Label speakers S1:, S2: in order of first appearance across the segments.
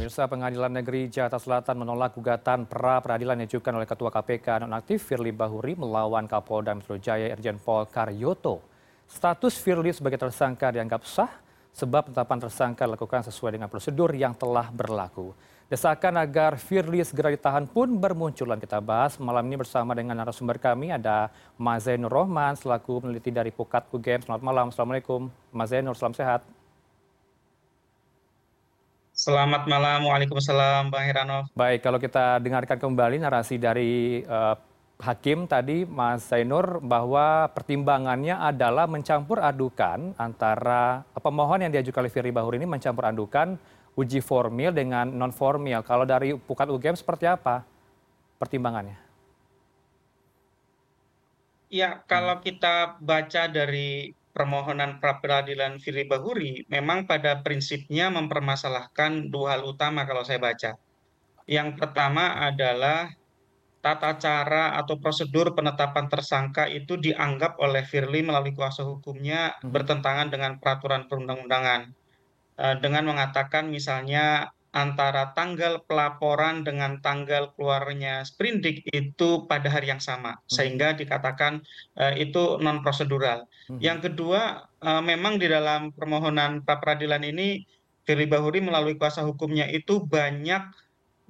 S1: Pemirsa Pengadilan Negeri Jakarta Selatan menolak gugatan pra peradilan yang diajukan oleh Ketua KPK nonaktif Firly Bahuri melawan Kapolda Metro Jaya Irjen Pol Karyoto. Status Firly sebagai tersangka dianggap sah sebab penetapan tersangka dilakukan sesuai dengan prosedur yang telah berlaku. Desakan agar Firly segera ditahan pun bermunculan. Kita bahas malam ini bersama dengan narasumber kami ada Mas Zainur Rohman selaku peneliti dari Pukat UGM. Selamat malam. Assalamualaikum. Mas Zainur, salam sehat.
S2: Selamat malam, Waalaikumsalam, Bang Heranov.
S1: Baik, kalau kita dengarkan kembali narasi dari uh, Hakim tadi, Mas Zainur, bahwa pertimbangannya adalah mencampur adukan antara pemohon yang diajukan oleh Firly Bahuri ini mencampur adukan uji formil dengan non formil. Kalau dari Pukat UGM seperti apa pertimbangannya?
S2: Ya, kalau kita baca dari permohonan pra peradilan Firly Bahuri memang pada prinsipnya mempermasalahkan dua hal utama kalau saya baca. Yang pertama adalah tata cara atau prosedur penetapan tersangka itu dianggap oleh Firly melalui kuasa hukumnya hmm. bertentangan dengan peraturan perundang-undangan. Eh, dengan mengatakan misalnya antara tanggal pelaporan dengan tanggal keluarnya sprindik itu pada hari yang sama hmm. sehingga dikatakan uh, itu non prosedural. Hmm. Yang kedua uh, memang di dalam permohonan pra peradilan ini Firly Bahuri melalui kuasa hukumnya itu banyak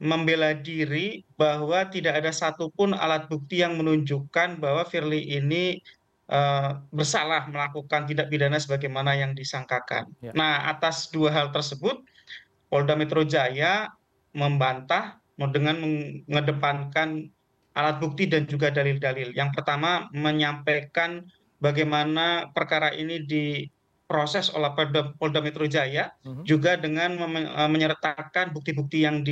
S2: membela diri bahwa tidak ada satupun alat bukti yang menunjukkan bahwa Firly ini uh, bersalah melakukan tindak pidana sebagaimana yang disangkakan. Ya. Nah, atas dua hal tersebut polda metro jaya membantah dengan mengedepankan alat bukti dan juga dalil dalil yang pertama menyampaikan bagaimana perkara ini diproses oleh polda metro jaya mhm. juga dengan e, menyertakan bukti bukti yang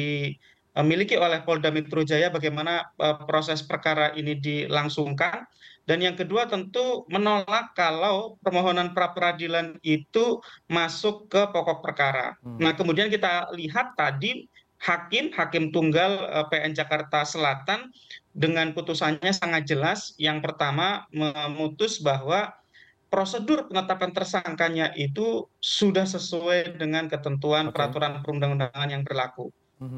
S2: dimiliki oleh polda metro jaya bagaimana e, proses perkara ini dilangsungkan dan yang kedua tentu menolak kalau permohonan pra peradilan itu masuk ke pokok perkara. Hmm. Nah kemudian kita lihat tadi hakim hakim tunggal uh, PN Jakarta Selatan dengan putusannya sangat jelas. Yang pertama memutus bahwa prosedur penetapan tersangkanya itu sudah sesuai dengan ketentuan okay. peraturan perundang-undangan yang berlaku.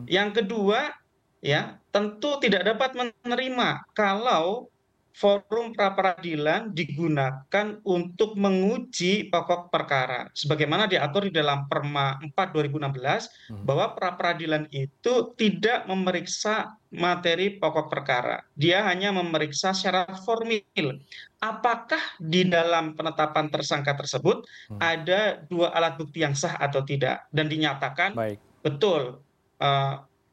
S2: Yang kedua ya tentu tidak dapat menerima kalau forum pra peradilan digunakan untuk menguji pokok perkara sebagaimana diatur di dalam Perma 4 2016 hmm. bahwa pra peradilan itu tidak memeriksa materi pokok perkara. Dia hanya memeriksa syarat formil. Apakah di dalam penetapan tersangka tersebut hmm. ada dua alat bukti yang sah atau tidak dan dinyatakan Baik. betul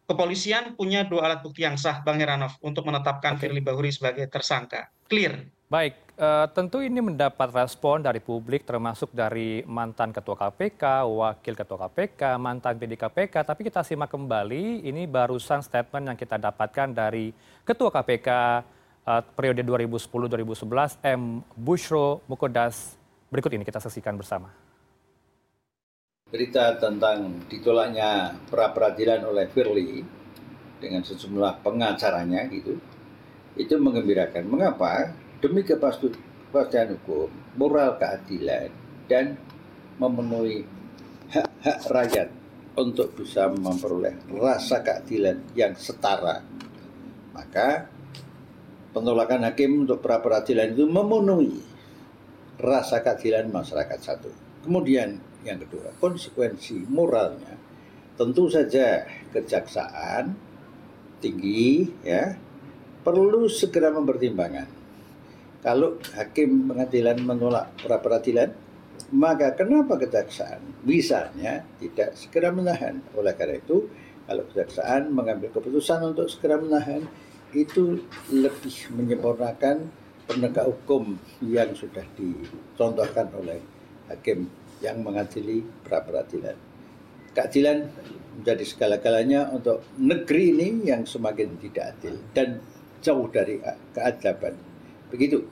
S2: kepolisian punya dua alat bukti yang sah bang heranov untuk menetapkan firly bahuri sebagai tersangka. Clear?
S1: Baik uh, tentu ini mendapat respon dari publik termasuk dari mantan ketua kpk wakil ketua kpk mantan pd kpk tapi kita simak kembali ini barusan statement yang kita dapatkan dari ketua kpk uh, periode 2010-2011 M. Bushro Mukodas. Berikut ini kita saksikan bersama
S3: berita tentang ditolaknya pra peradilan oleh Firly dengan sejumlah pengacaranya gitu itu mengembirakan. Mengapa? Demi kepastian hukum, moral keadilan dan memenuhi hak-hak rakyat untuk bisa memperoleh rasa keadilan yang setara. Maka penolakan hakim untuk pra peradilan itu memenuhi rasa keadilan masyarakat satu. Kemudian yang kedua, konsekuensi moralnya tentu saja kejaksaan tinggi ya perlu segera mempertimbangkan. Kalau hakim pengadilan menolak pra peradilan, maka kenapa kejaksaan misalnya tidak segera menahan? Oleh karena itu, kalau kejaksaan mengambil keputusan untuk segera menahan, itu lebih menyempurnakan penegak hukum yang sudah dicontohkan oleh hakim yang mengadili pra peradilan. Keadilan menjadi segala-galanya untuk negeri ini yang semakin tidak adil dan jauh dari keadaban. Begitu.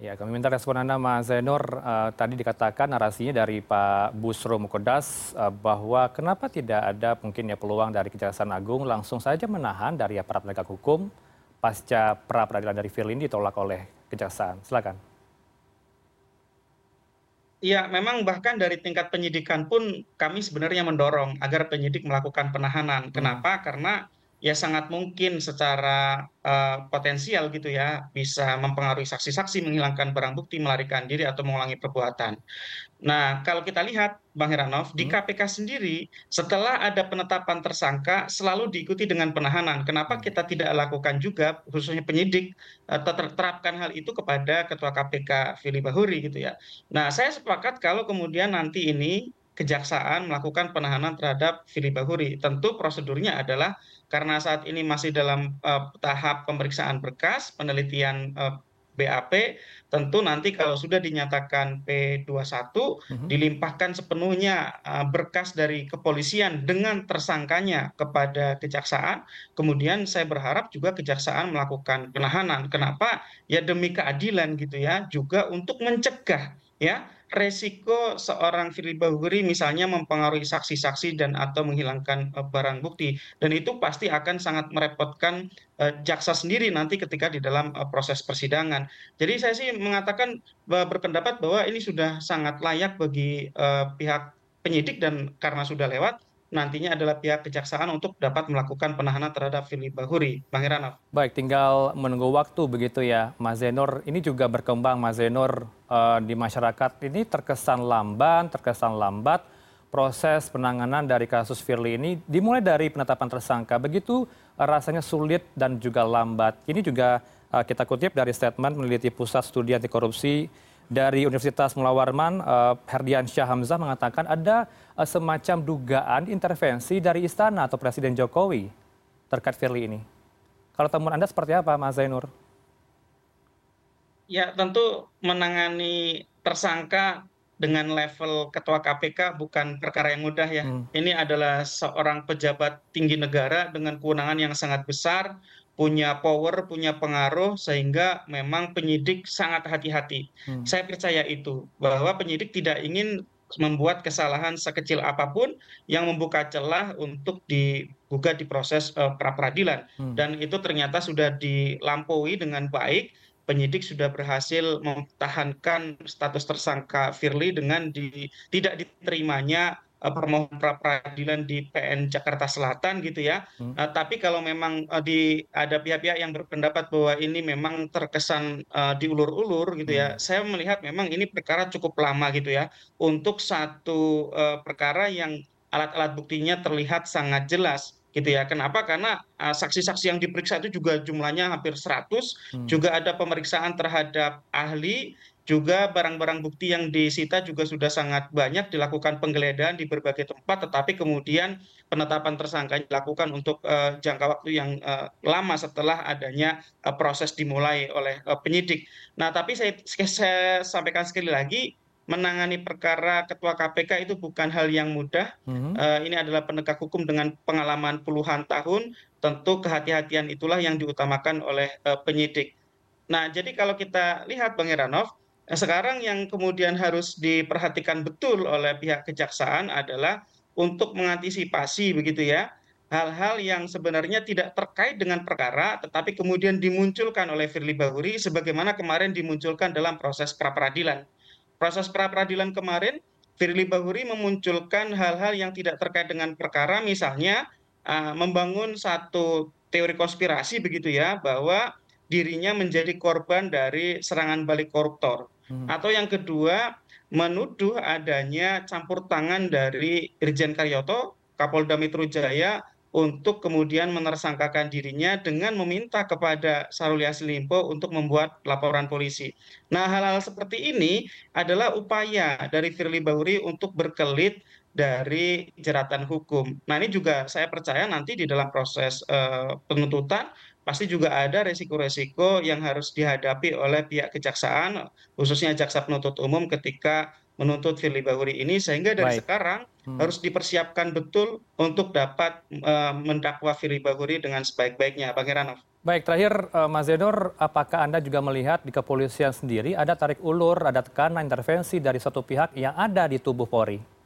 S1: Ya, kami minta respon Anda, Mas Zainur. Uh, tadi dikatakan narasinya dari Pak Busro Mukodas uh, bahwa kenapa tidak ada mungkin ya peluang dari Kejaksaan Agung langsung saja menahan dari aparat penegak hukum pasca pra peradilan dari Firly ditolak oleh Kejaksaan. Silakan.
S2: Ya, memang bahkan dari tingkat penyidikan pun kami sebenarnya mendorong agar penyidik melakukan penahanan. Kenapa? Karena ya sangat mungkin secara uh, potensial gitu ya bisa mempengaruhi saksi-saksi menghilangkan barang bukti melarikan diri atau mengulangi perbuatan. Nah kalau kita lihat Bang Heranov di KPK hmm. sendiri setelah ada penetapan tersangka selalu diikuti dengan penahanan. Kenapa hmm. kita tidak lakukan juga khususnya penyidik uh, terapkan hal itu kepada Ketua KPK Fili Bahuri gitu ya. Nah saya sepakat kalau kemudian nanti ini kejaksaan melakukan penahanan terhadap Fili Bahuri. Tentu prosedurnya adalah karena saat ini masih dalam uh, tahap pemeriksaan berkas, penelitian uh, BAP, tentu nanti kalau sudah dinyatakan P21 uh-huh. dilimpahkan sepenuhnya uh, berkas dari kepolisian dengan tersangkanya kepada kejaksaan. Kemudian saya berharap juga kejaksaan melakukan penahanan. Kenapa? Ya demi keadilan gitu ya, juga untuk mencegah ya resiko seorang Firly Bahuri misalnya mempengaruhi saksi-saksi dan atau menghilangkan uh, barang bukti dan itu pasti akan sangat merepotkan uh, jaksa sendiri nanti ketika di dalam uh, proses persidangan. Jadi saya sih mengatakan berpendapat bahwa ini sudah sangat layak bagi pihak penyidik dan karena sudah lewat nantinya adalah pihak kejaksaan untuk dapat melakukan penahanan terhadap Firly Bahuri. Bang Heranov.
S1: Baik, tinggal menunggu waktu begitu ya, Mas Zenor. Ini juga berkembang, Mas Zenor, uh, di masyarakat ini terkesan lamban, terkesan lambat proses penanganan dari kasus Firly ini dimulai dari penetapan tersangka. Begitu uh, rasanya sulit dan juga lambat. Ini juga uh, kita kutip dari statement meneliti Pusat Studi Anti Korupsi dari Universitas Mula Warman, uh, Herdian Syah Hamzah mengatakan ada uh, semacam dugaan intervensi dari istana atau Presiden Jokowi terkait Firly ini. Kalau temuan Anda seperti apa, Mas Zainur?
S2: Ya, tentu menangani tersangka dengan level ketua KPK bukan perkara yang mudah ya. Hmm. Ini adalah seorang pejabat tinggi negara dengan kewenangan yang sangat besar, punya power, punya pengaruh, sehingga memang penyidik sangat hati-hati. Hmm. Saya percaya itu, bahwa penyidik tidak ingin membuat kesalahan sekecil apa pun yang membuka celah untuk digugat di proses uh, pra peradilan. Hmm. Dan itu ternyata sudah dilampaui dengan baik. Penyidik sudah berhasil mempertahankan status tersangka Firly dengan di, tidak diterimanya permohonan pra peradilan di PN Jakarta Selatan gitu ya. Hmm. Uh, tapi kalau memang uh, di ada pihak-pihak yang berpendapat bahwa ini memang terkesan uh, diulur-ulur gitu ya. Hmm. Saya melihat memang ini perkara cukup lama gitu ya untuk satu uh, perkara yang alat-alat buktinya terlihat sangat jelas gitu ya. Kenapa? Karena saksi-saksi uh, yang diperiksa itu juga jumlahnya hampir 100, hmm. juga ada pemeriksaan terhadap ahli, juga barang-barang bukti yang disita juga sudah sangat banyak dilakukan penggeledahan di berbagai tempat, tetapi kemudian penetapan tersangka dilakukan untuk uh, jangka waktu yang uh, lama setelah adanya uh, proses dimulai oleh uh, penyidik. Nah, tapi saya, saya sampaikan sekali lagi, menangani perkara ketua KPK itu bukan hal yang mudah. Mm-hmm. Uh, ini adalah penegak hukum dengan pengalaman puluhan tahun. Tentu kehati-hatian itulah yang diutamakan oleh uh, penyidik. Nah, jadi kalau kita lihat Bang Heranov, sekarang yang kemudian harus diperhatikan betul oleh pihak kejaksaan adalah untuk mengantisipasi begitu ya hal-hal yang sebenarnya tidak terkait dengan perkara tetapi kemudian dimunculkan oleh Firly Bahuri sebagaimana kemarin dimunculkan dalam proses pra peradilan. Proses pra peradilan kemarin Firly Bahuri memunculkan hal-hal yang tidak terkait dengan perkara misalnya uh, membangun satu teori konspirasi begitu ya bahwa dirinya menjadi korban dari serangan balik koruptor. Atau yang kedua, menuduh adanya campur tangan dari Irjen Karyoto, Kapolda Metro Jaya, untuk kemudian menersangkakan dirinya dengan meminta kepada Sarul Yassin Limpo untuk membuat laporan polisi. Nah, hal-hal seperti ini adalah upaya dari Firly Bahuri untuk berkelit dari jeratan hukum. Nah, ini juga saya percaya nanti di dalam proses uh, penuntutan pasti juga ada resiko-resiko yang harus dihadapi oleh pihak kejaksaan, khususnya jaksa penuntut umum ketika menuntut Firly Bahuri ini, sehingga dari Baik. sekarang hmm. harus dipersiapkan betul untuk dapat uh, mendakwa Firly Bahuri dengan sebaik-baiknya. Bang Heranov.
S1: Baik, terakhir uh, Mas Zedor, apakah Anda juga melihat di kepolisian sendiri ada tarik ulur, ada tekanan intervensi dari satu pihak yang ada di tubuh Polri?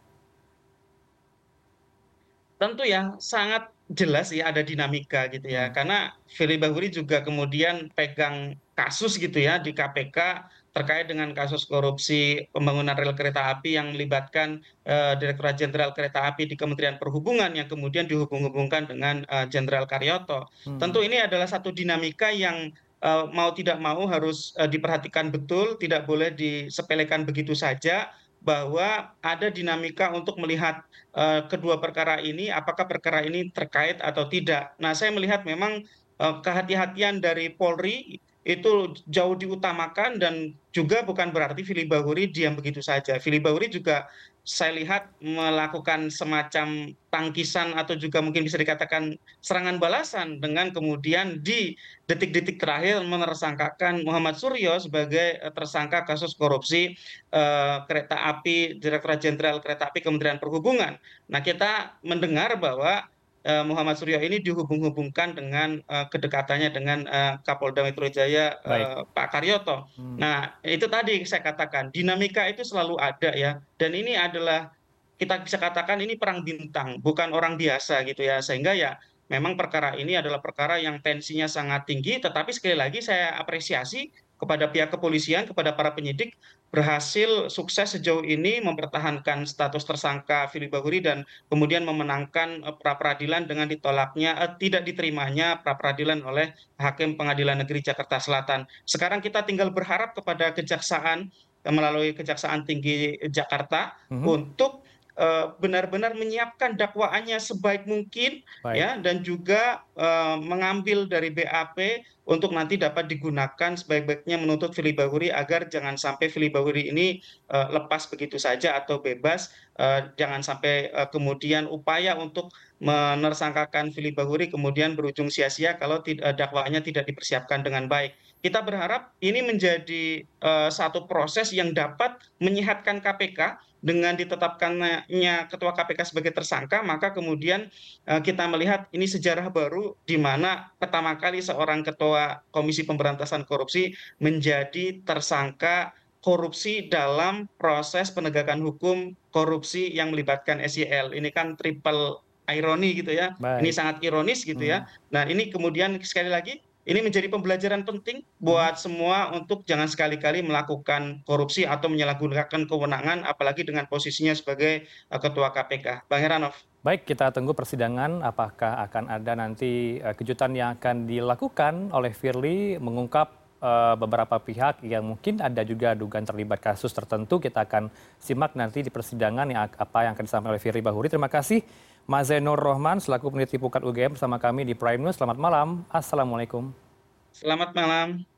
S2: Tentu ya, sangat jelas ya ada dinamika gitu ya. Hmm. Karena Firly Bahuri juga kemudian pegang kasus gitu ya di KPK terkait dengan kasus korupsi pembangunan rel kereta api yang melibatkan uh, Direktorat Jenderal Kereta Api di Kementerian Perhubungan yang kemudian dihubung-hubungkan dengan uh, Jenderal Karyoto. Hmm. Tentu ini adalah satu dinamika yang uh, mau tidak mau harus uh, diperhatikan betul, tidak boleh disepelekan begitu saja bahwa ada dinamika untuk melihat uh, kedua perkara ini apakah perkara ini terkait atau tidak. Nah, saya melihat memang uh, kehati-hatian dari Polri itu jauh diutamakan dan juga bukan berarti Fili Bahuri diam begitu saja. Fili Bahuri juga saya lihat melakukan semacam tangkisan atau juga mungkin bisa dikatakan serangan balasan dengan kemudian di detik-detik terakhir menersangkakan Muhammad Suryo sebagai eh, tersangka kasus korupsi uh, kereta api Direktorat Jenderal Kereta Api Kementerian Perhubungan. Nah, kita mendengar bahwa Eh, Muhammad Suryo ini dihubung-hubungkan dengan uh, kedekatannya dengan uh, Kapolda Metro Jaya uh, Pak Karyoto. Hmm. Nah, itu tadi saya katakan dinamika itu selalu ada ya. Dan ini adalah kita bisa katakan ini perang bintang, bukan orang biasa gitu ya. Sehingga ya memang perkara ini adalah perkara yang tensinya sangat tinggi, tetapi sekali lagi saya apresiasi kepada pihak kepolisian, kepada para penyidik berhasil sukses sejauh ini mempertahankan status tersangka Fili Bahuri dan kemudian memenangkan eh, pra peradilan dengan ditolaknya eh, tidak diterimanya pra peradilan oleh Hakim Pengadilan Negeri Jakarta Selatan. Sekarang kita tinggal berharap kepada kejaksaan eh, melalui Kejaksaan Tinggi Jakarta mm -hmm. untuk benar-benar menyiapkan dakwaannya sebaik mungkin Baik. ya dan juga uh, mengambil dari BAP untuk nanti dapat digunakan sebaik-baiknya menuntut Fili Bahuri agar jangan sampai Fili Bahuri ini uh, lepas begitu saja atau bebas uh, jangan sampai uh, kemudian upaya untuk menersangkakan Fili Bahuri kemudian berujung sia-sia kalau dakwaannya tidak dipersiapkan dengan baik kita berharap ini menjadi uh, satu proses yang dapat menyehatkan KPK dengan ditetapkannya ketua KPK sebagai tersangka, maka kemudian uh, kita melihat ini sejarah baru di mana pertama kali seorang ketua Komisi Pemberantasan Korupsi menjadi tersangka korupsi dalam proses penegakan hukum korupsi yang melibatkan SEL. Ini kan triple ironi gitu ya. Baik. Ini sangat ironis gitu ya. hmm. ya. Nah, ini kemudian sekali lagi ini menjadi pembelajaran penting buat semua untuk jangan sekali-kali melakukan korupsi atau menyalahgunakan kewenangan apalagi dengan posisinya sebagai uh, ketua KPK. Bang Heranov.
S1: Baik, kita tunggu persidangan apakah akan ada nanti uh, kejutan yang akan dilakukan oleh Firly mengungkap uh, beberapa pihak yang mungkin ada juga dugaan terlibat kasus tertentu. Kita akan simak nanti di persidangan apa yang akan disampaikan oleh Firly Bahuri. Terima kasih Mas Zainur Rohman selaku peneliti Pukat UGM bersama kami di Prime News. Selamat malam. Assalamualaikum.
S2: Selamat malam.